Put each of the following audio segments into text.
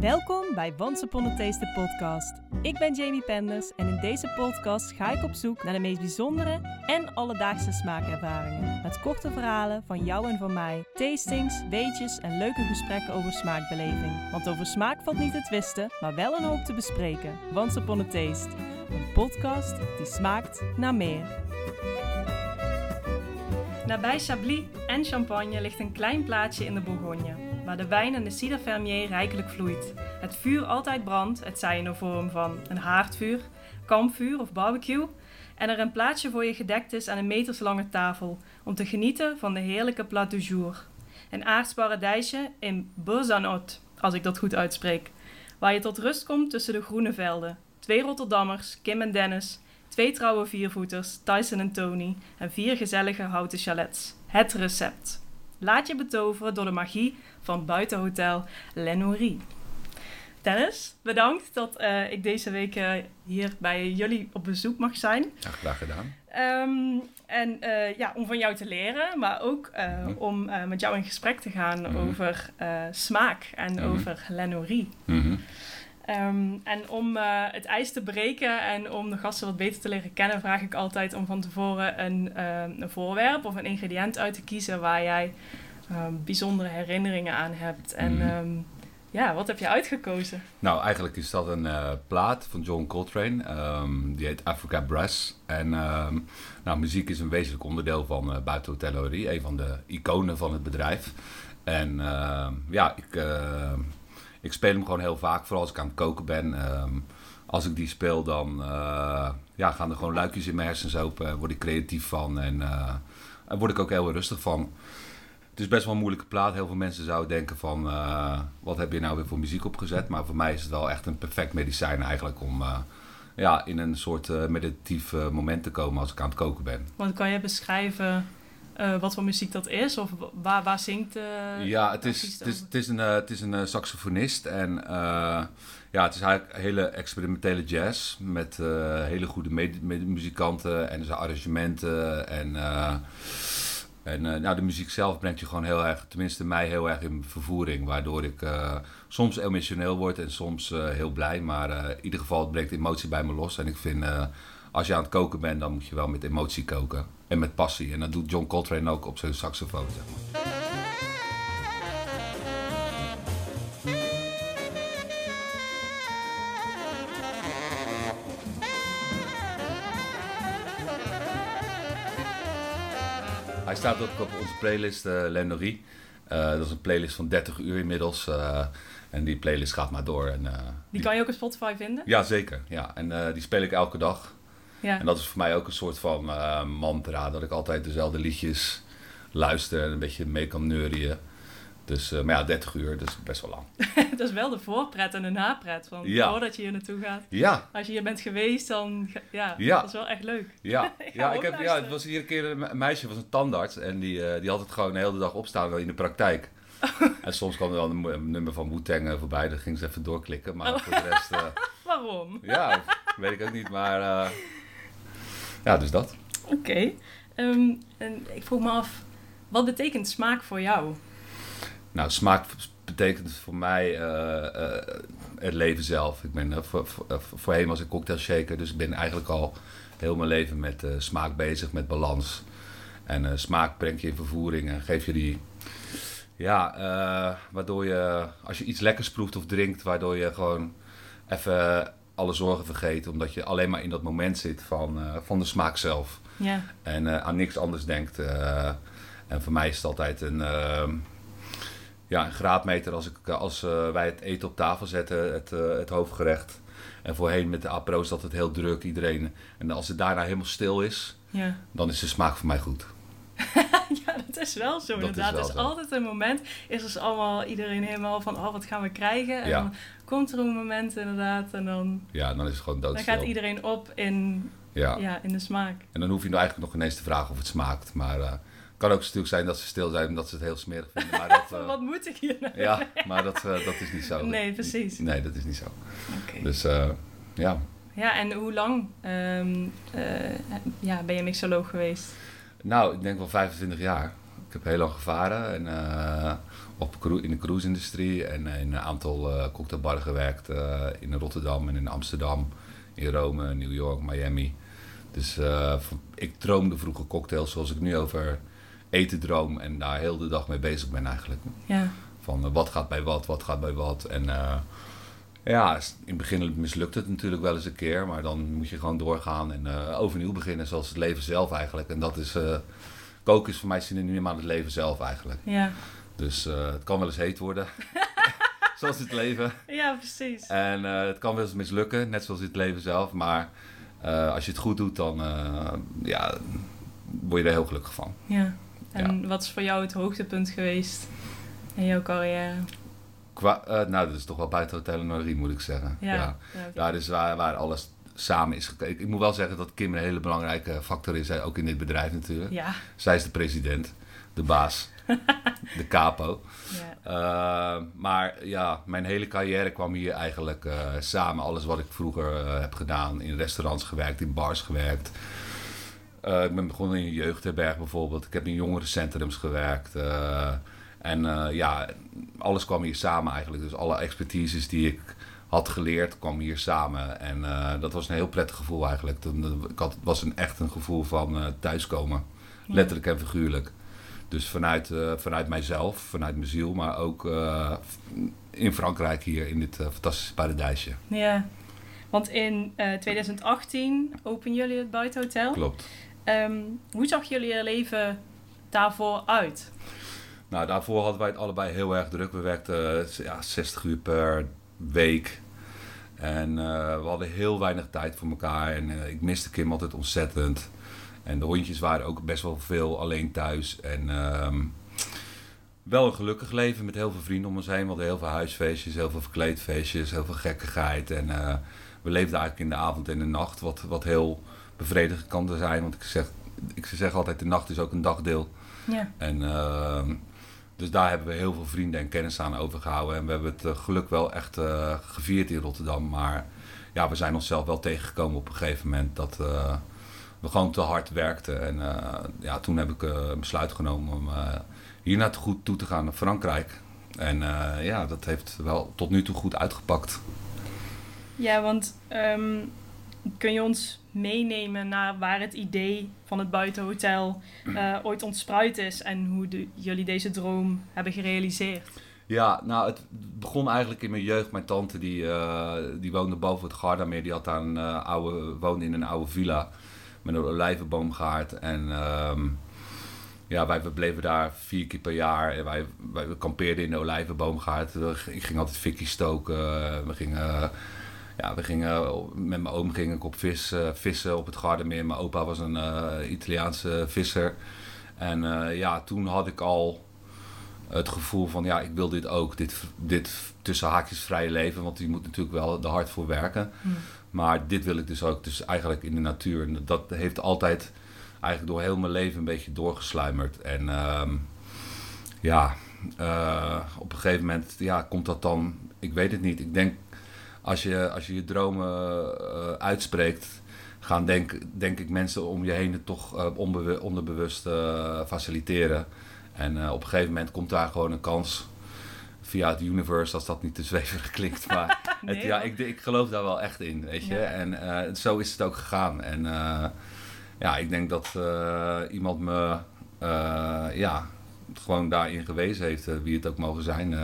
Welkom bij Once Upon a Taste, de podcast. Ik ben Jamie Penders en in deze podcast ga ik op zoek naar de meest bijzondere en alledaagse smaakervaringen. Met korte verhalen van jou en van mij, tastings, weetjes en leuke gesprekken over smaakbeleving. Want over smaak valt niet te twisten, maar wel een hoop te bespreken. Once Upon a Taste, een podcast die smaakt naar meer. Nabij Chablis en Champagne ligt een klein plaatsje in de Bourgogne, waar de wijn en de cidre fermier rijkelijk vloeit. Het vuur altijd brandt, het zij in de vorm van een haardvuur, kampvuur of barbecue, en er een plaatsje voor je gedekt is aan een meterslange tafel om te genieten van de heerlijke plat du jour. Een aards paradijsje in Beuzanot, als ik dat goed uitspreek, waar je tot rust komt tussen de groene velden. Twee Rotterdammers, Kim en Dennis, twee trouwe viervoeters, Tyson en Tony, en vier gezellige houten chalets. Het recept. Laat je betoveren door de magie van buitenhotel Lenourie. Dennis, bedankt dat eh, ik deze week eh, hier bij jullie op bezoek mag zijn. Ja, graag gedaan. Ehm, en eh, ja, om van jou te leren, maar ook Mhm. om met jou in gesprek te gaan Mhm. over smaak en Mhm. over Lenourie. Ehm, en om eh, het ijs te breken en om de gasten wat beter te leren kennen, vraag ik altijd om van tevoren een, eh, een voorwerp of een ingrediënt uit te kiezen waar jij ehm, bijzondere herinneringen aan hebt. En Mhm. ehm, ja, wat heb je uitgekozen? Nou, eigenlijk is dat een eh, plaat van John Coltrane. Ehm, die heet Africa Brass. En ehm, nou, muziek is een wezenlijk onderdeel van uh, Buiten Hotellerie. Een van de iconen van het bedrijf. En ehm, ja, ik, ik speel hem gewoon heel vaak. Vooral als ik aan het koken ben. Ehm, als ik die speel, dan eh, ja, gaan er gewoon luikjes in mijn hersens open. Word ik creatief van. En eh, daar word ik ook heel rustig van. Het is best wel een moeilijke plaat. Heel veel mensen zouden denken van... eh, wat heb je nou weer voor muziek opgezet? Maar voor mij is het wel echt een perfect medicijn eigenlijk... om eh, ja, in een soort eh, meditatief eh, moment te komen als ik aan het koken ben. Want kan je beschrijven eh, wat voor muziek dat is? Of waar, waar zingt de ja, het is, het is, het is een, eh, het is een saxofonist. En ja, het is eigenlijk hele experimentele jazz... met hele goede muzikanten en zijn arrangementen. En, en nou, de muziek zelf brengt je gewoon heel erg... tenminste mij heel erg in vervoering... waardoor ik soms emotioneel word en soms heel blij. Maar in ieder geval, het brengt emotie bij me los. En ik vind, als je aan het koken bent... dan moet je wel met emotie koken. En met passie. En dat doet John Coltrane ook op zijn saxofoon, zeg maar. Hij staat ook op onze playlist uh, Lennorie. Uh, dat is een playlist van 30 uur inmiddels. Uh, en die playlist gaat maar door. En, uh, die kan je ook op Spotify vinden? Ja, zeker. Ja. En die speel ik elke dag. Ja. En dat is voor mij ook een soort van uh, mantra. Dat ik altijd dezelfde liedjes luister en een beetje mee kan neurien. Dus, uh, maar ja, 30 uur, dat is best wel lang. dat is wel de voorpret en de napret. Ja. voordat je hier naartoe gaat. Ja, Als je hier bent geweest, dan ja, Ja. dat is wel echt leuk. ja. Ik ja, ik heb, ja, het was hier een keer een me- meisje, was een tandarts. En die, eh, die had het gewoon de hele dag opstaan in de praktijk. en soms kwam er dan een, nummer van Wu-Tang eh, voorbij. Dat ging ze even doorklikken. Maar Oh. voor de rest, eh, Waarom? ja, weet ik ook niet. Maar eh, ja, dus dat. Oké. Ehm, en ik vroeg me af, wat betekent smaak voor jou? Nou, smaak betekent voor mij eh, eh, het leven zelf. Ik ben, eh, voor, voor, voorheen was ik cocktail shaker, dus ik ben eigenlijk al heel mijn leven met smaak bezig, met balans. En smaak brengt je in vervoering en geeft je die... Ja, waardoor je, als je iets lekkers proeft of drinkt, waardoor je gewoon even alle zorgen vergeet. Omdat je alleen maar in dat moment zit van, eh, van de smaak zelf. Ja. En eh, aan niks anders denkt. eh. en voor mij is het altijd een, ehm, ja, een graadmeter als, ik, als wij het eten op tafel zetten, het, het hoofdgerecht. En voorheen met de apro's dat het heel druk, iedereen. En als het daarna helemaal stil is, Ja. dan is de smaak voor mij goed. ja, dat is wel zo Dat inderdaad. is altijd een moment. Is dus allemaal iedereen helemaal van, oh, wat gaan we krijgen? En Ja. dan komt er een moment inderdaad. En dan, Ja, dan is het gewoon dan gaat iedereen op in, Ja. ja. in de smaak. En dan hoef je nou eigenlijk nog ineens te vragen of het smaakt. Maar het kan ook natuurlijk zijn dat ze stil zijn omdat ze het heel smerig vinden. Maar dat, eh, wat moet ik hier nou? ja, maar dat, eh, dat is niet zo. Nee, precies. Nee, dat is niet zo. Dus ja. Ja, en hoe lang eh, ja, ben je mixoloog geweest? Nou, ik denk wel 25 jaar. ik heb heel lang gevaren en, uh, op, in de cruise-industrie en in een aantal uh, cocktailbarren gewerkt in Rotterdam en in Amsterdam, in Rome, New York, Miami. Dus ik droomde vroeger cocktails zoals ik nu over eten droom en daar heel de dag mee bezig ben eigenlijk. Ja. Van wat gaat bij wat, wat gaat bij wat. En ja, in het begin mislukt het natuurlijk wel eens een keer, maar dan moet je gewoon doorgaan en uh, overnieuw beginnen, zoals het leven zelf eigenlijk. En dat is, uh, koken is voor mij synoniem aan het leven zelf eigenlijk. Ja. Dus uh, het kan wel eens heet worden, zoals het leven. Ja, precies. En het kan wel eens mislukken, net zoals het leven zelf, maar als je het goed doet, dan ja, word je er heel gelukkig van. Ja. En wat is voor jou het hoogtepunt geweest in jouw carrière? Qua, uh, nou, dat is toch wel buiten Hotel Norie, moet ik zeggen. Ja. ja. Daar is waar, waar alles samen is gekeken. Ik moet wel zeggen dat Kim een hele belangrijke factor is, ook in dit bedrijf natuurlijk. Ja. Zij is de president, de baas, de capo. Ja. Uh, maar ja, mijn hele carrière kwam hier eigenlijk uh, samen. Alles wat ik vroeger heb gedaan, in restaurants gewerkt, in bars gewerkt. ik ben begonnen in een jeugdherberg bijvoorbeeld. Ik heb in jongerencentrums gewerkt. En uh, ja, alles kwam hier samen eigenlijk. Dus alle expertises die ik had geleerd, kwam hier samen. En uh, dat was een heel prettig gevoel eigenlijk. Ik had, was een, echt een gevoel van uh, thuiskomen. Letterlijk en figuurlijk. Dus vanuit, vanuit mijzelf, vanuit mijn ziel, maar ook in Frankrijk hier in dit fantastische paradijsje. Ja, want in 2018 openen jullie het buitenhotel. Klopt. Um, hoe zag jullie leven daarvoor uit? Nou, daarvoor hadden wij het allebei heel erg druk. We werkten ja, 60 uur per week. En uh, we hadden heel weinig tijd voor elkaar. En uh, ik miste Kim altijd ontzettend. En de hondjes waren ook best wel veel alleen thuis. En uh, wel een gelukkig leven met heel veel vrienden om ons heen. We hadden heel veel huisfeestjes, heel veel verkleedfeestjes, heel veel gekkigheid. En we leefden eigenlijk in de avond en de nacht. Wat, wat heel bevredigend kan zijn. Want ik zeg, ik zeg altijd, de nacht is ook een dagdeel. Ja. En ehm, dus daar hebben we heel veel vrienden en kennis aan overgehouden. En we hebben het uh, geluk wel echt uh, gevierd in Rotterdam. Maar ja, we zijn onszelf wel tegengekomen op een gegeven moment dat uh, we gewoon te hard werkten. En ja, toen heb ik een besluit genomen om hier naar goed toe te gaan naar Frankrijk. En ja, dat heeft wel tot nu toe goed uitgepakt. Ja, want um, kun je ons meenemen naar waar het idee van het buitenhotel uh, ooit ontspruit is en hoe de, jullie deze droom hebben gerealiseerd? Ja, nou, het begon eigenlijk in mijn jeugd. Mijn tante die, uh, die woonde boven het Gardameer. Die had daar een, uh, oude, woonde in een oude villa met een olijvenboomgaard. En uh, ja, wij bleven daar vier keer per jaar. En wij, wij kampeerden in de olijvenboomgaard. Ik ging altijd fikkie stoken. We gingen ja, we gingen, met mijn oom ging ik op vis, uh, vissen op het Gardermeer. Mijn opa was een uh, Italiaanse visser. En uh, ja, toen had ik al het gevoel van, ja, ik wil dit ook. Dit, dit tussen haakjes vrije leven, want je moet natuurlijk wel er hard voor werken. Hmm. Maar dit wil ik dus ook, dus eigenlijk in de natuur. En dat heeft altijd eigenlijk door heel mijn leven een beetje doorgesluimerd. En uh, ja, op een gegeven moment ja, komt dat dan, ik weet het niet. Ik denk als je als je, je dromen uh, uitspreekt, gaan denk, denk ik mensen om je heen het toch uh, onderbewust uh, faciliteren. En op een gegeven moment komt daar gewoon een kans via het universe, als dat niet te zweverig klinkt. Maar het, ja, ik, ik geloof daar wel echt in, weet je. En zo is het ook gegaan. En ja, ik denk dat iemand me ja, gewoon daarin gewezen heeft, wie het ook mogen zijn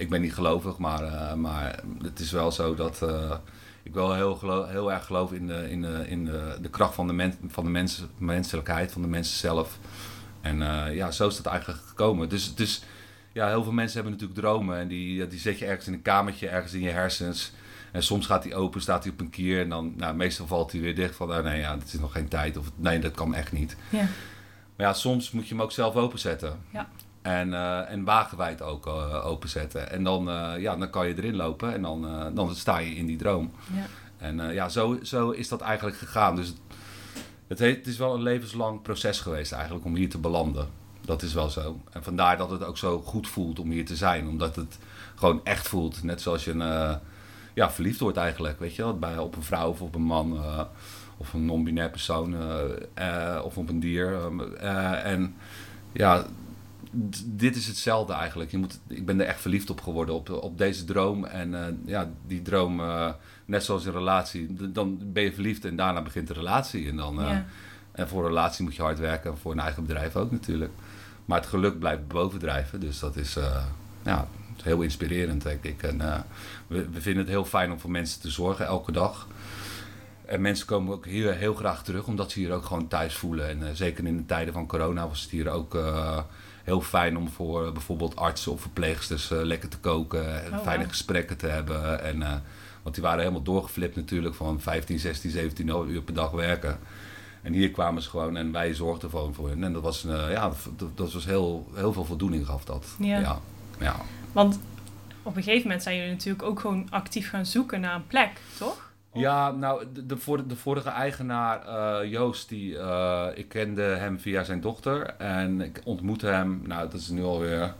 ik ben niet gelovig, maar, uh, maar het is wel zo dat uh, ik wel heel, heel erg geloof in, de, in, de, in de, de kracht van de, men, van de mens, menselijkheid, van de mensen zelf. En uh, ja, zo is dat eigenlijk gekomen. Dus, dus ja, heel veel mensen hebben natuurlijk dromen en die, die zet je ergens in een kamertje, ergens in je hersens. En soms gaat hij open, staat hij op een kier en dan, nou, meestal valt hij weer dicht van, oh, nee, ja, het is nog geen tijd of nee, dat kan echt niet. Ja. Maar ja, soms moet je hem ook zelf openzetten. Ja. En, uh, en wagenwijd ook uh, openzetten. En dan, uh, ja, dan kan je erin lopen en dan, dan sta je in die droom. Ja. En ja, zo, zo is dat eigenlijk gegaan. Dus het, het, het is wel een levenslang proces geweest eigenlijk om hier te belanden. Dat is wel zo. En vandaar dat het ook zo goed voelt om hier te zijn. Omdat het gewoon echt voelt. Net zoals je een, ja, verliefd wordt eigenlijk. Weet je wel? Bij, op een vrouw of op een man. of een non-binair persoon. of op een dier. en ja dit is hetzelfde eigenlijk. Je moet, ik ben er echt verliefd op geworden, op, op deze droom. En eh, ja, die droom, eh, net zoals een relatie, dan ben je verliefd en daarna begint de relatie. En, dan, eh, Ja. en voor een relatie moet je hard werken, en voor een eigen bedrijf ook natuurlijk. Maar het geluk blijft bovendrijven, dus dat is, ja, heel inspirerend, denk ik. En we, we vinden het heel fijn om voor mensen te zorgen elke dag. En mensen komen ook hier heel graag terug, omdat ze hier ook gewoon thuis voelen. En zeker in de tijden van corona was het hier ook heel fijn om voor eh, bijvoorbeeld artsen of verpleegsters eh, lekker te koken. En Oh, fijne gesprekken te hebben. En, eh, want die waren helemaal doorgeflipt natuurlijk van 15, 16, 17 uur per dag werken. En hier kwamen ze gewoon en wij zorgden gewoon voor hen. En dat was, eh, ja, dat, dat was heel, heel veel voldoening gaf dat. Ja. ja. ja. Want op een gegeven moment zijn jullie natuurlijk ook gewoon actief gaan zoeken naar een plek, toch? Ja, nou, de, de, vor- de vorige eigenaar, eh, Joost, die, eh, ik kende hem via zijn dochter. En ik ontmoette hem, nou, dat is nu alweer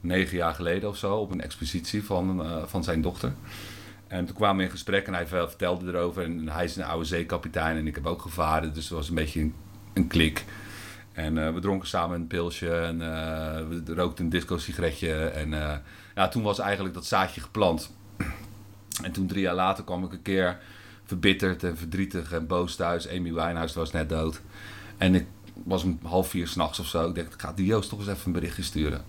negen jaar geleden of zo, op een expositie van, eh, van zijn dochter. En toen kwamen we in gesprek en hij ver- vertelde erover. En hij is een oude zeekapitein en ik heb ook gevaren, dus het was een beetje een, een klik. En we dronken samen een pilsje en we rookten een disco-sigaretje. En ja, toen was eigenlijk dat zaadje geplant. En toen drie jaar later kwam ik een keer verbitterd en verdrietig en boos thuis. Amy Winehouse was net dood. En ik was om half vier s'nachts of zo. Ik dacht, ik ga die Joost toch eens even een berichtje sturen.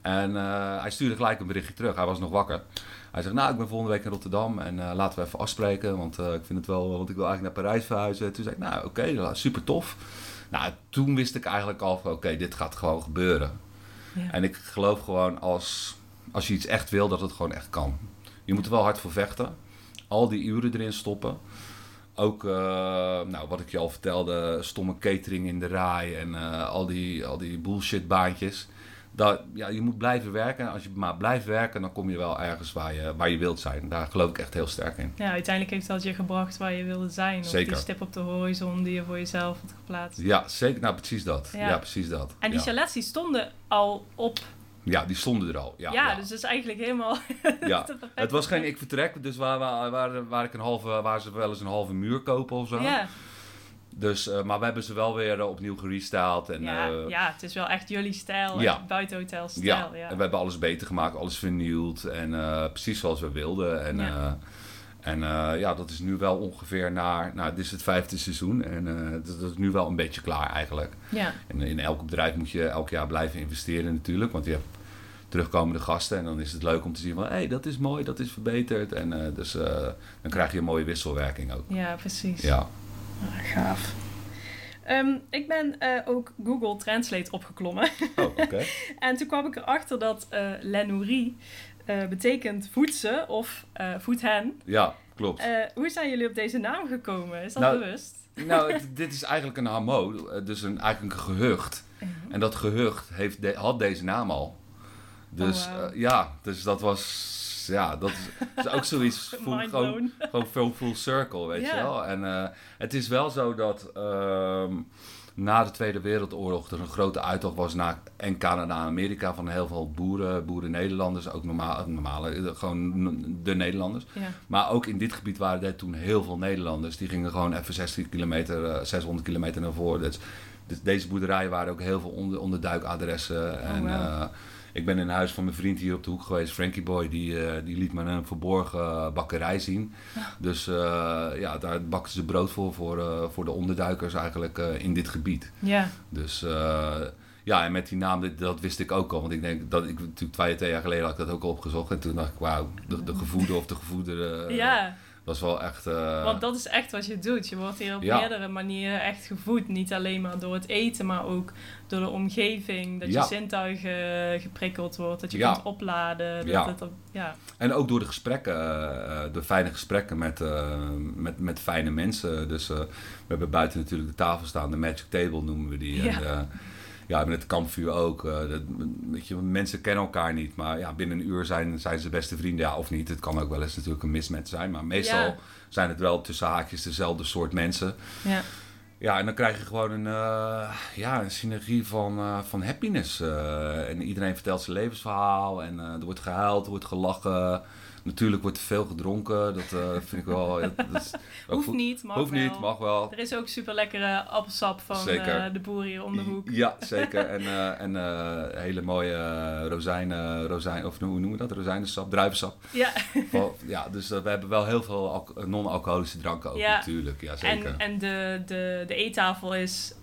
En eh, hij stuurde gelijk een berichtje terug. Hij was nog wakker. Hij zegt, nou, ik ben volgende week in Rotterdam en eh, laten we even afspreken. Want eh, ik vind het wel, want ik wil eigenlijk naar Parijs verhuizen. Toen zei ik, nou, oké, super tof. Nou, toen wist ik eigenlijk al van, oké, dit gaat gewoon gebeuren. Ja. En ik geloof gewoon als, als je iets echt wil, dat het gewoon echt kan. Je moet er wel hard voor vechten. Al die uren erin stoppen. Ook, eh, nou, wat ik je al vertelde, stomme catering in de rij en eh, al, die, al die bullshit baantjes. Dat, ja, je moet blijven werken. En als je maar blijft werken, dan kom je wel ergens waar je, waar je wilt zijn. Daar geloof ik echt heel sterk in. Ja, uiteindelijk heeft dat je gebracht waar je wilde zijn. Of Zeker. die stip op de horizon die je voor jezelf had geplaatst. Ja, zeker. Nou, precies dat. Ja. Ja, precies dat. En die ja. stonden al op. ja, die stonden er al. Ja, Ja, ja. dus dat is eigenlijk helemaal... Ja. Het was geen ik vertrek, dus waar, waar, waar, waar ik een halve, waar ze wel eens een halve muur kopen of zo. Ja, Dus, eh, maar we hebben ze wel weer eh, opnieuw gerestyled. En, ja, eh, ja, het is wel echt jullie stijl. Ja. echt Buitenhotel ja. stijl. Ja. en we hebben alles beter gemaakt, alles vernieuwd en precies zoals we wilden. En, Ja. En eh, ja, dat is nu wel ongeveer naar, nou, dit is het vijfde seizoen en eh, dat, dat is nu wel een beetje klaar eigenlijk. ja. En in elk bedrijf moet je elk jaar blijven investeren natuurlijk, want je hebt terugkomende gasten en dan is het leuk om te zien van, hé, hey, dat is mooi, dat is verbeterd. En eh, dus eh, dan krijg je een mooie wisselwerking ook. ja, precies. Ja, Ah, gaaf. Ehm, ik ben eh, ook Google Translate opgeklommen. oh, oké. En toen kwam ik erachter dat eh Lenourie eh, betekent voedsen of eh voed hen. Ja, klopt. Eh, hoe zijn jullie op deze naam gekomen? Is dat Nou, bewust? Nou, dit is eigenlijk een eh, dus een, eigenlijk een gehucht. En dat gehucht heeft de- had deze naam al. Dus Oh, ja, dus dat was... Ja, dat is, is ook zoiets... Full, gewoon, gewoon full, full circle, weet je wel. En het is wel zo dat ehm, na de Tweede Wereldoorlog er een grote uittocht was naar en Canada en Amerika van heel veel boeren, boeren-Nederlanders, ook normaal, normale, eh, gewoon de Nederlanders. Ja. Maar ook in dit gebied waren er toen heel veel Nederlanders. Die gingen gewoon even 60 kilometer, eh, 600 kilometer naar voren. Dus, dus deze boerderijen waren ook heel veel onder, onderduikadressen. En wauw. eh, ik ben in huis van mijn vriend hier op de hoek geweest, Frankie Boy. Die, eh, die liet me een verborgen bakkerij zien. Dus eh, ja, daar bakten ze brood voor, voor, eh, voor de onderduikers eigenlijk in dit gebied. Ja, Dus ja, en met die naam, dat wist ik ook al. Want ik denk dat ik natuurlijk twee, twee jaar geleden had ik dat ook al opgezocht. En toen dacht ik, wauw, de, de gevoede of de gevoederen. ja, was wel echt. eh, want dat is echt wat je doet. Je wordt hier op Ja. meerdere manieren echt gevoed. Niet alleen maar door het eten, maar ook door de omgeving. Dat Ja. je zintuigen geprikkeld wordt, dat je Ja. kunt opladen. Dat Ja. het op- ja. En ook door de gesprekken, eh, eh, de fijne gesprekken met, eh, met, met fijne mensen. Dus eh, we hebben buiten natuurlijk de tafel staan, de magic table noemen we die. Ja. En, eh, ja, met het kampvuur ook. eh, dat, weet je, mensen kennen elkaar niet, maar ja, binnen een uur zijn, zijn ze beste vrienden. Ja, of niet. Het kan ook wel eens natuurlijk een mismatch zijn, maar meestal Ja. zijn het wel tussen haakjes dezelfde soort mensen. Ja. Ja, en dan krijg je gewoon een, eh, ja, een synergie van, eh, van happiness. en iedereen vertelt zijn levensverhaal. En er wordt gehuild, er wordt gelachen. Natuurlijk wordt er veel gedronken. Dat eh, vind ik wel... dat is Hoeft goed. niet, mag Hoeft wel. niet, mag wel. Er is ook super lekkere appelsap van Zeker. eh, de boer hier om de hoek. Ja, zeker. En, eh, en hele mooie rozijnen, rozijn, of hoe noemen we dat? Rozijnensap, druivensap. Ja, ja, dus we hebben wel heel veel alco- non-alcoholische dranken ook Ja. natuurlijk. Ja, zeker. en, en de, de, de eettafel is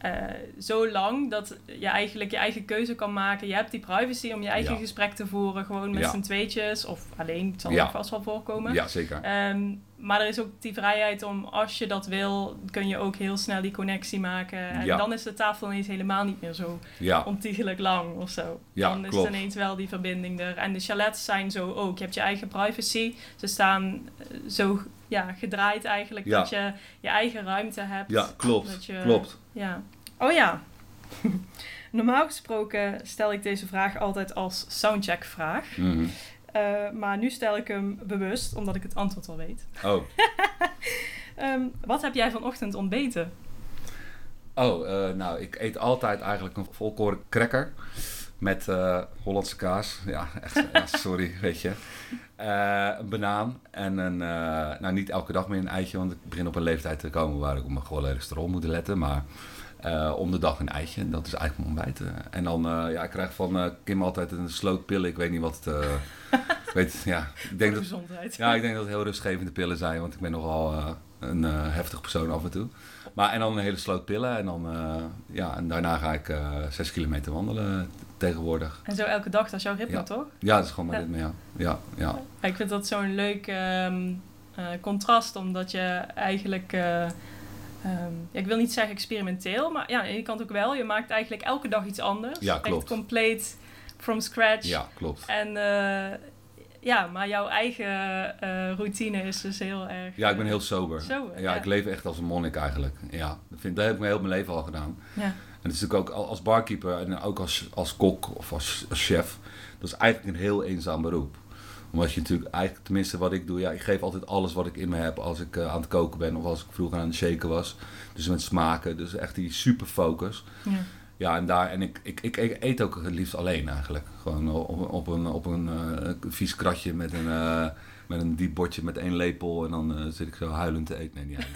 zo lang dat je eigenlijk je eigen keuze kan maken. Je hebt die privacy om je eigen Ja. gesprek te voeren, gewoon met Ja. z'n tweetjes of alleen, het zal Ja. Vast wel voorkomen. ja, zeker. Ehm, maar er is ook die vrijheid om, als je dat wil, kun je ook heel snel die connectie maken. En Ja. dan is de tafel ineens helemaal niet meer zo Ja, ontiegelijk lang of zo. Ja, dan is klopt. ineens wel die verbinding er. En de chalets zijn zo ook. Je hebt je eigen privacy. Ze staan eh, zo ja, gedraaid eigenlijk Ja. dat je je eigen ruimte hebt. ja klopt. Dat je- Klopt. Ja. Oh ja. Normaal gesproken stel ik deze vraag altijd als soundcheck-vraag. Mhm. Eh, maar nu stel ik hem bewust, omdat ik het antwoord al weet. Oh, Ehm, wat heb jij vanochtend ontbeten? oh eh, nou, ik eet altijd eigenlijk een volkoren cracker met eh, Hollandse kaas. Ja, echt, ja, sorry, weet je. Een banaan en een, nou niet elke dag meer een eitje, want ik begin op een leeftijd te komen waar ik op mijn cholesterol moet letten. Maar eh, om de dag een eitje, dat is eigenlijk mijn ontbijt. eh. En dan, eh, ja, ik krijg van Kim altijd een slootpillen. Ik weet niet wat het, ik weet, ja, ik denk dat, gezondheid. ja, ik denk dat het heel rustgevende pillen zijn, want ik ben nogal een heftig persoon af en toe. Maar en dan een hele sloot pillen en dan, ja, en daarna ga ik zes kilometer wandelen tegenwoordig. En zo elke dag, dat is jouw ritme, Ja. toch? Ja, dat is gewoon mijn Ja. ritme, ja. Ja, ja. Ja, ik vind dat zo'n leuk ehm, eh, contrast, omdat je eigenlijk, eh, ehm, ja, ik wil niet zeggen experimenteel, maar ja, aan de ene kant ook wel. Je maakt eigenlijk elke dag iets anders. Ja, Echt compleet from scratch. ja klopt. En eh, ja, maar jouw eigen eh, routine is dus heel erg... Ja, ik ben eh, heel sober. sober, ja, ja. ik leef echt als een monnik eigenlijk. Ja, dat, vind, dat heb ik mijn heel mijn leven al gedaan. Ja, En het is natuurlijk ook al- als barkeeper en ook als, als kok of als, als chef, dat is eigenlijk een heel eenzaam beroep. Omdat je natuurlijk eigenlijk, tenminste wat ik doe, ja, ik geef altijd alles wat ik in me heb als ik eh, aan het koken ben of als ik vroeger aan het shaken was. Dus met smaken, dus echt die super focus. ja. Ja, en daar, en ik, ik, ik, ik eet ook het liefst alleen eigenlijk. Gewoon op, op een, op een eh, vies kratje met een, eh, met een diep bordje met één lepel en dan eh, zit ik zo huilend te eten. Nee, niet.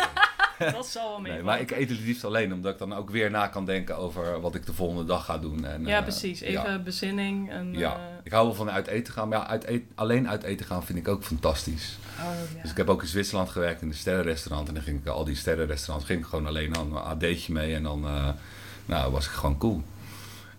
dat zal wel mee. Nee, maar ik eet het liefst alleen, omdat ik dan ook weer na kan denken over wat ik de volgende dag ga doen. En, Ja, eh, precies. ja. Even bezinning. En, Ja, eh, ik hou wel van uit eten gaan, maar ja, uit eten, alleen uit eten gaan vind ik ook fantastisch. oh, ja. Dus ik heb ook in Zwitserland gewerkt in een sterrenrestaurant en dan ging ik al die sterrenrestaurants ging ik gewoon alleen aan een AD'tje mee en dan eh, nou, was ik gewoon cool.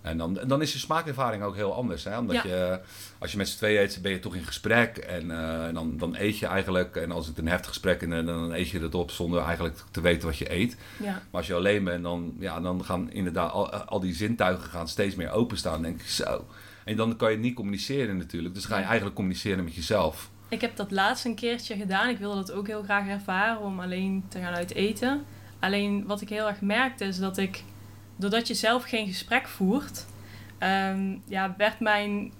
En dan, en dan is je smaakervaring ook heel anders. Hè? Omdat Ja. je, als je met z'n tweeën eet, ben je toch in gesprek. En eh, dan, dan eet je eigenlijk. En als het een heftig gesprek is, dan, dan eet je het op zonder eigenlijk te weten wat je eet. ja. Maar als je alleen bent, dan, ja, dan gaan inderdaad al, al die zintuigen gaan steeds meer openstaan. Dan denk ik zo. En dan kan je niet communiceren natuurlijk. Dus ga je eigenlijk communiceren met jezelf. Ik heb dat laatst een keertje gedaan. Ik wilde dat ook heel graag ervaren om alleen te gaan uit eten. Alleen wat ik heel erg merkte is dat ik, doordat je zelf geen gesprek voert, ehm, ja, werd mijn,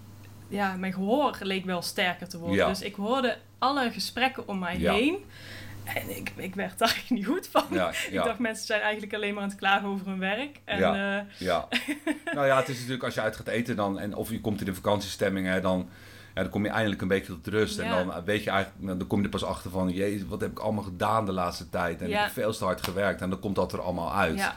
ja, mijn gehoor leek wel sterker te worden. Ja. Dus ik hoorde alle gesprekken om mij Ja. heen. En ik, ik werd daar niet goed van. Ja, Ik dacht, mensen zijn eigenlijk alleen maar aan het klagen over hun werk. En Ja. eh, Ja. nou ja, het is natuurlijk als je uit gaat eten dan, en of je komt in de vakantiestemming, hè, dan, ja, dan kom je eindelijk een beetje tot rust. En dan eh, weet je eigenlijk, nou, dan kom je er pas achter van, jezus, wat heb ik allemaal gedaan de laatste tijd. En Ja. ik heb veel te hard gewerkt en dan komt dat er allemaal uit.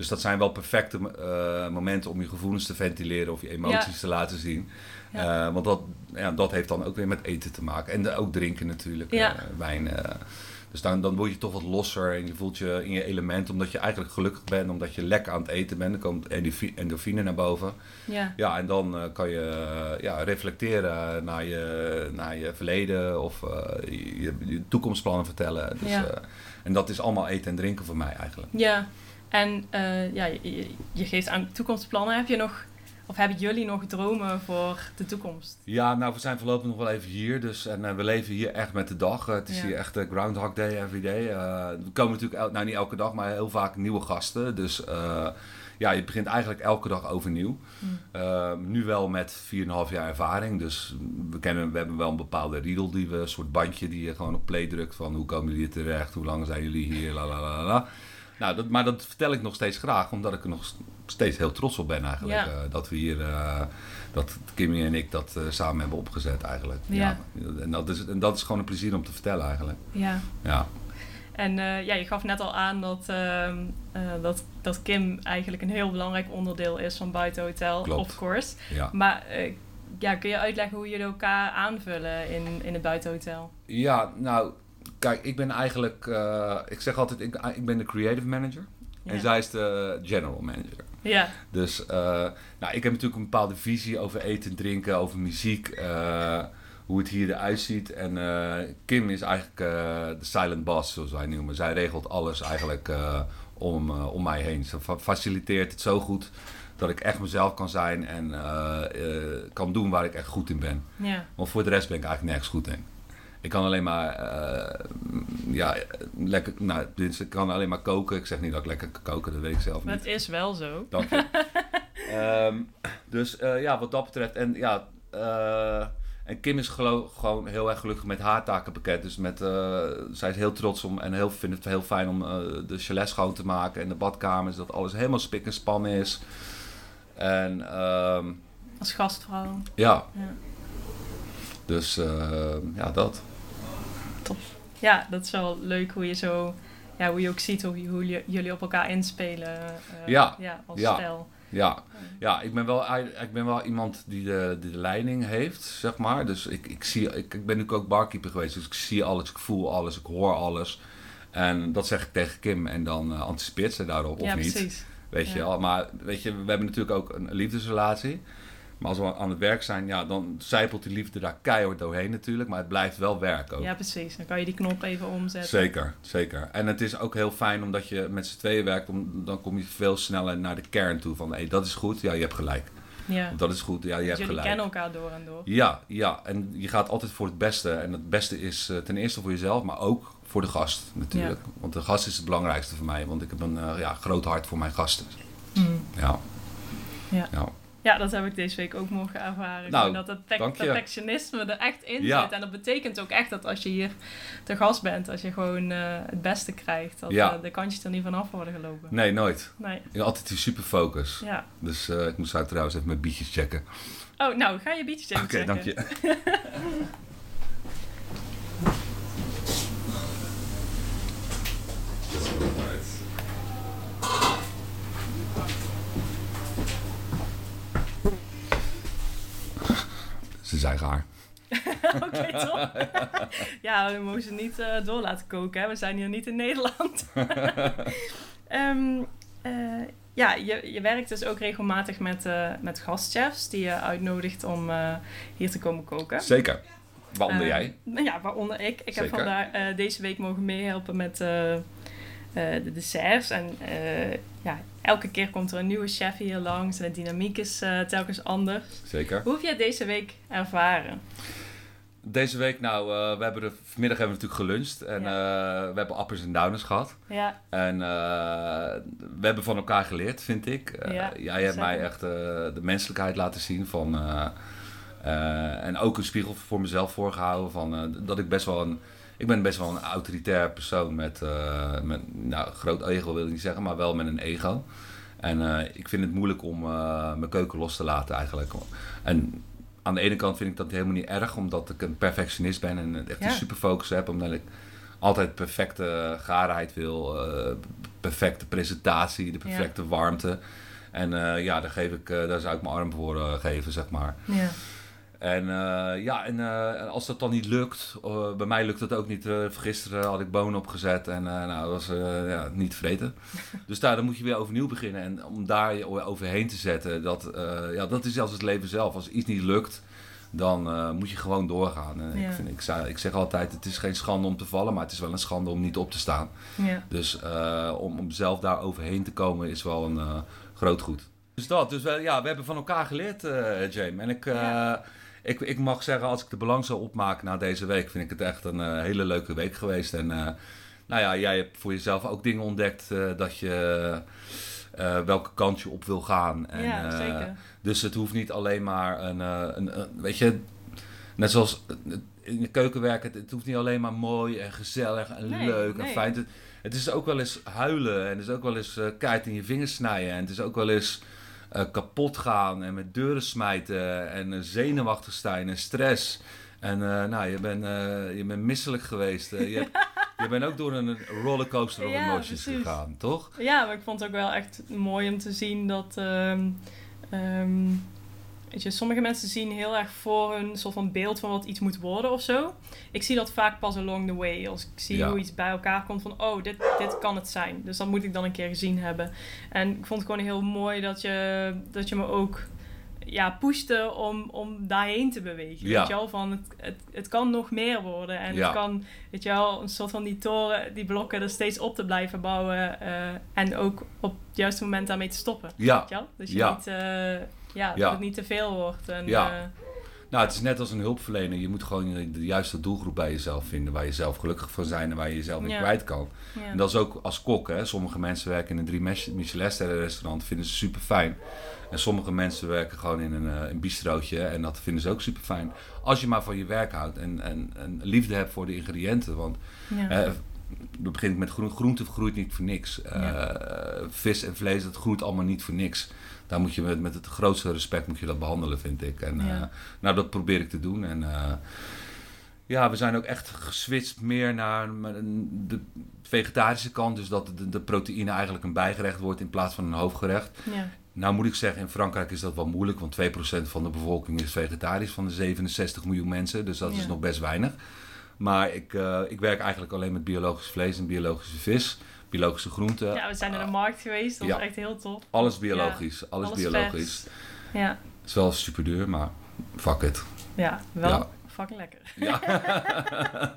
Dus dat zijn wel perfecte eh, momenten om je gevoelens te ventileren of je emoties Ja. te laten zien. Ja. Eh, want dat, ja, dat heeft dan ook weer met eten te maken. En ook drinken natuurlijk, Ja. eh, wijn. dus dan, dan word je toch wat losser en je voelt je in je element. Omdat je eigenlijk gelukkig bent, omdat je lekker aan het eten bent. Dan komt endorfine naar boven. ja. Ja, en dan kan je ja, reflecteren naar je, naar je verleden of je, je toekomstplannen vertellen. Dus, Ja. en dat is allemaal eten en drinken voor mij eigenlijk. Ja, en eh, ja, je, geeft aan toekomstplannen. Heb je nog, of hebben jullie nog dromen voor de toekomst? Ja, nou, we zijn voorlopig nog wel even hier. Dus, en eh, we leven hier echt met de dag. Eh, het is Ja. hier echt Groundhog Day every day. Er komen natuurlijk, el- nou niet elke dag, maar heel vaak nieuwe gasten. Dus ja, je begint eigenlijk elke dag overnieuw. Hmm. Nu wel met 4,5 jaar ervaring. Dus we, kennen, we hebben wel een bepaalde riedel, die we, een soort bandje die je gewoon op play drukt. Van hoe komen jullie terecht, hoe lang zijn jullie hier, la la la la. Nou, dat, maar dat vertel ik nog steeds graag, omdat ik er nog steeds heel trots op ben eigenlijk. Ja. eh, dat we hier, eh, dat Kimmy en ik dat eh, samen hebben opgezet eigenlijk. Ja. En, dat is, en dat is gewoon een plezier om te vertellen eigenlijk. Ja. Ja, En ja, je gaf net al aan dat, ehm, eh, dat, dat Kim eigenlijk een heel belangrijk onderdeel is van Buiten Hotel, Klopt. of course. ja. Maar ja, kun je uitleggen hoe jullie elkaar aanvullen in, in het Buitenhotel? ja, nou, kijk, ik ben eigenlijk, eh, ik zeg altijd, ik, ik ben de creative manager. Ja. En zij is de general manager. Ja, Dus eh, nou, ik heb natuurlijk een bepaalde visie over eten, drinken, over muziek, eh, hoe het hier eruit ziet. En Kim is eigenlijk de silent boss, zoals wij noemen. Zij regelt alles eigenlijk om, om mij heen. Ze fa- faciliteert het zo goed dat ik echt mezelf kan zijn en kan doen waar ik echt goed in ben. ja, Want voor de rest ben ik eigenlijk nergens goed in. Ik kan alleen maar, eh, ja, lekker, nou, dus ik kan alleen maar koken. Ik zeg niet dat ik lekker kan koken, dat weet ik zelf maar niet. het is wel zo. Dank je. Ehm, dus eh, ja, wat dat betreft. En ja, eh, en Kim is gelo- gewoon heel erg gelukkig met haar takenpakket. Dus met, eh, zij is heel trots om en heel, vindt het heel fijn om de chalet schoon te maken en de badkamers. Dat alles helemaal spik en span is. En ehm, Als gastvrouw. ja, Ja. dus eh, ja, dat. Ja, dat is wel leuk hoe je zo... Ja, hoe je ook ziet hoe, hoe jullie- op elkaar inspelen. eh, Ja, ja als ja. stel. Ja, ja ik, ben wel, ik ben wel iemand die de, die de leiding heeft, zeg maar. Dus ik, ik, zie, ik, ik ben natuurlijk ook barkeeper geweest, dus ik zie alles, ik voel alles, ik hoor alles. En dat zeg ik tegen Kim en dan eh, anticipeert ze daarop, of ja, niet. precies. Weet Ja. je wel. Maar weet je, we hebben natuurlijk ook een liefdesrelatie. Maar als we aan het werk zijn, ja, dan zijpelt die liefde daar keihard doorheen natuurlijk. Maar het blijft wel werk ook. Ja, precies. Dan kan je die knop even omzetten. Zeker, zeker. En het is ook heel fijn omdat je met z'n tweeën werkt, om, dan kom je veel sneller naar de kern toe. Van hé, dat is goed, ja, je hebt gelijk. Ja. Dat is goed, ja, je Dus hebt jullie gelijk. kennen elkaar door en door. Ja, ja, en je gaat altijd voor het beste. En het beste is eh, ten eerste voor jezelf, maar ook voor de gast natuurlijk. Want de gast is het belangrijkste voor mij, want ik heb een eh, ja, groot hart voor mijn gasten. Mm. Ja. Ja. ja. Ja, dat heb ik deze week ook mogen ervaren. Nou, dat het je. perfectionisme er echt in Ja. zit. En dat betekent ook echt dat als je hier te gast bent, als je gewoon eh, het beste krijgt, dat Ja. eh, de kantjes er niet vanaf worden gelopen. Nee, nooit. Nee. Heb altijd die superfocus. Ja. Dus eh, ik moest uit trouwens even mijn bietjes checken. Oh, nou, ga je biertjes even Oké, checken. dank je. Ze zijn gaar. Oké, top. ja, we mogen ze niet eh, door laten koken. Hè. We zijn hier niet in Nederland. Ehm, eh, ja, je, je werkt dus ook regelmatig met, eh, met gastchefs die je uitnodigt om hier te komen koken. Zeker. Waaronder jij? nou ja, waaronder ik. Ik heb vandaag deze week mogen meehelpen met de desserts. En eh, ja, elke keer komt er een nieuwe chef hier langs en de dynamiek is eh, telkens anders. Zeker. Hoe heb jij deze week ervaren? Deze week, nou, eh, we hebben er, vanmiddag hebben we natuurlijk geluncht. En Ja. eh, we hebben appers en downers gehad. Ja, En eh, we hebben van elkaar geleerd, vind ik. Eh, Ja, jij hebt mij echt eh, de menselijkheid laten zien van... eh, eh, en ook een spiegel voor mezelf voorgehouden van eh, dat ik best wel een... Ik ben best wel een autoritair persoon met, eh, met nou, groot ego wil ik niet zeggen, maar wel met een ego. En eh, ik vind het moeilijk om eh, mijn keuken los te laten eigenlijk. En aan de ene kant vind ik dat helemaal niet erg, omdat ik een perfectionist ben en echt Ja. een superfocus heb. Omdat ik altijd perfecte gaarheid wil, perfecte presentatie, de perfecte warmte. En ja, daar, geef ik, daar zou ik mijn arm voor geven, zeg maar. ja. En eh, ja, en eh, als dat dan niet lukt, eh, bij mij lukt dat ook niet. Gisteren had ik bonen opgezet en nou, dat was ja, niet vreten. dus daar dan moet je weer overnieuw beginnen. En om daar je overheen te zetten, dat, ja, dat is als het leven zelf. Als iets niet lukt, dan moet je gewoon doorgaan. En Ja. ik, vind, ik, zei- ik zeg altijd, het is geen schande om te vallen, maar het is wel een schande om niet op te staan. ja. Dus om, om zelf daar overheen te komen is wel een groot goed. Dus dat, dus we, ja, we hebben van elkaar geleerd, James. En ik, Ja. Ik, ik mag zeggen, als ik de belang zou opmaken na deze week, vind ik het echt een eh, hele leuke week geweest. En eh, nou ja, jij hebt voor jezelf ook dingen ontdekt eh, dat je welke kant je op wil gaan. En, ja, zeker. dus het hoeft niet alleen maar een, een, een weet je, net zoals, in de keuken werken, het, het hoeft niet alleen maar mooi en gezellig en Nee, leuk en nee. fijn. Het, het is ook wel eens huilen en het is ook wel eens keihard in je vingers snijden. En het is ook wel eens eh, kapot gaan en met deuren smijten en eh, zenuwachtig zijn en stress. En eh, nou, je bent, je bent misselijk geweest. je, hebt, je bent ook door een rollercoaster of Ja, precies. gegaan, toch? Ja, maar ik vond het ook wel echt mooi om te zien dat. ehm, ehm, weet je, sommige mensen zien heel erg voor hun soort van beeld van wat iets moet worden of zo. Ik zie dat vaak pas along the way. Als ik zie Ja. hoe iets bij elkaar komt van, oh, dit, dit kan het zijn. Dus dat moet ik dan een keer gezien hebben. En ik vond het gewoon heel mooi dat je, dat je me ook ja, pushte om, om daarheen te bewegen. Ja. Weet je wel? Van het, het, het kan nog meer worden. En Ja. het kan, weet je wel, een soort van die toren, die blokken er steeds op te blijven bouwen. eh, en ook op het juiste moment daarmee te stoppen. Ja. Weet je wel? Dus je Ja. niet, eh, ja, dat het niet te veel wordt. En, Ja. eh, Nou, het is net als een hulpverlener. Je moet gewoon de juiste doelgroep bij jezelf vinden. Waar je zelf gelukkig van zijn en waar je jezelf Ja. kwijt kan. ja. En dat is ook als kok. Hè. Sommige mensen werken in een drie Mich- Michelin-sterren restaurant. Vinden ze super fijn. En sommige mensen werken gewoon in een, eh, een bistrootje. En dat vinden ze ook super fijn. Als je maar van je werk houdt. En, en, en liefde hebt voor de ingrediënten. Want ja. eh, dan begin ik met groen. Groente groeit niet voor niks. Eh. Vis en vlees, dat groeit allemaal niet voor niks. Daar moet je met, met het grootste respect moet je dat behandelen, vind ik. En Ja. eh, nou, dat probeer ik te doen. En eh, ja, we zijn ook echt geswitcht meer naar de vegetarische kant. Dus dat de, de proteïne eigenlijk een bijgerecht wordt in plaats van een hoofdgerecht. ja. Nou moet ik zeggen, in Frankrijk is dat wel moeilijk. Want 2% van de bevolking is vegetarisch van de 67 miljoen mensen. Dus dat is nog best weinig. Maar ik, eh, ik werk eigenlijk alleen met biologisch vlees en biologische vis. Biologische groenten. ja, we zijn naar de markt geweest. Dat Ja. was echt heel tof. Alles biologisch. Alles, biologisch. Ja, Het is wel super duur, maar fuck it. ja wel Ja. fucking lekker. Ja.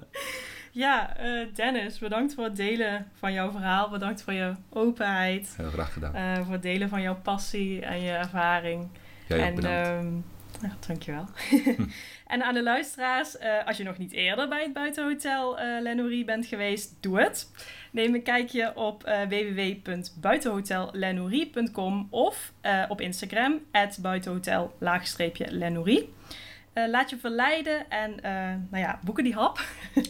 Ja, eh, Dennis, bedankt voor het delen van jouw verhaal. Bedankt voor je openheid. Heel graag gedaan. eh, voor het delen van jouw passie en je ervaring. Jij ook en, bedankt. ehm, ja, dankjewel. en aan de luisteraars, eh, als je nog niet eerder bij het buitenhotel Lenourie bent geweest, doe het. Neem een kijkje op www.buitenhotellenourie.com of op Instagram, buitenhotel-lenourie. Eh, laat je verleiden en eh, nou ja, boeken die hap.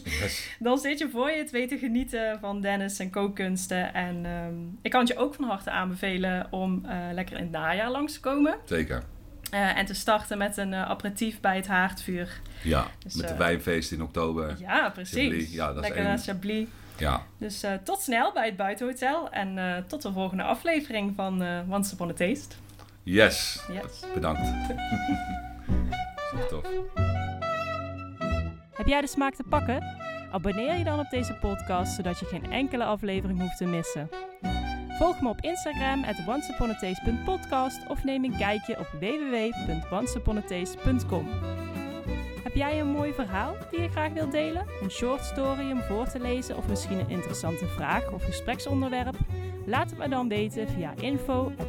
Yes. Dan zit je voor je het weten genieten van Dennis en kookkunsten. En ehm, ik kan het je ook van harte aanbevelen om lekker in het najaar langs te komen. Zeker. Eh, en te starten met een eh, aperitief bij het haardvuur. Ja, Dus, met de eh, wijnfeest in oktober. Ja, precies. Chablis, ja, dat is lekker naar Chablis. Ja. Dus eh, tot snel bij het Buitenhotel. En eh, tot de volgende aflevering van eh Once Upon a Taste. Yes. Yes. Bedankt. Super tof. Heb jij de smaak te pakken? Abonneer je dan op deze podcast, zodat je geen enkele aflevering hoeft te missen. Volg me op Instagram at onceuponattaste.podcast of neem een kijkje op www.onceuponattaste.com. Heb jij een mooi verhaal die je graag wilt delen? Een short story om voor te lezen of misschien een interessante vraag of gespreksonderwerp? Laat het me dan weten via info at.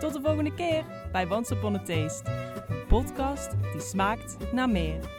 Tot de volgende keer bij Once Upon a Taste, een podcast die smaakt naar meer.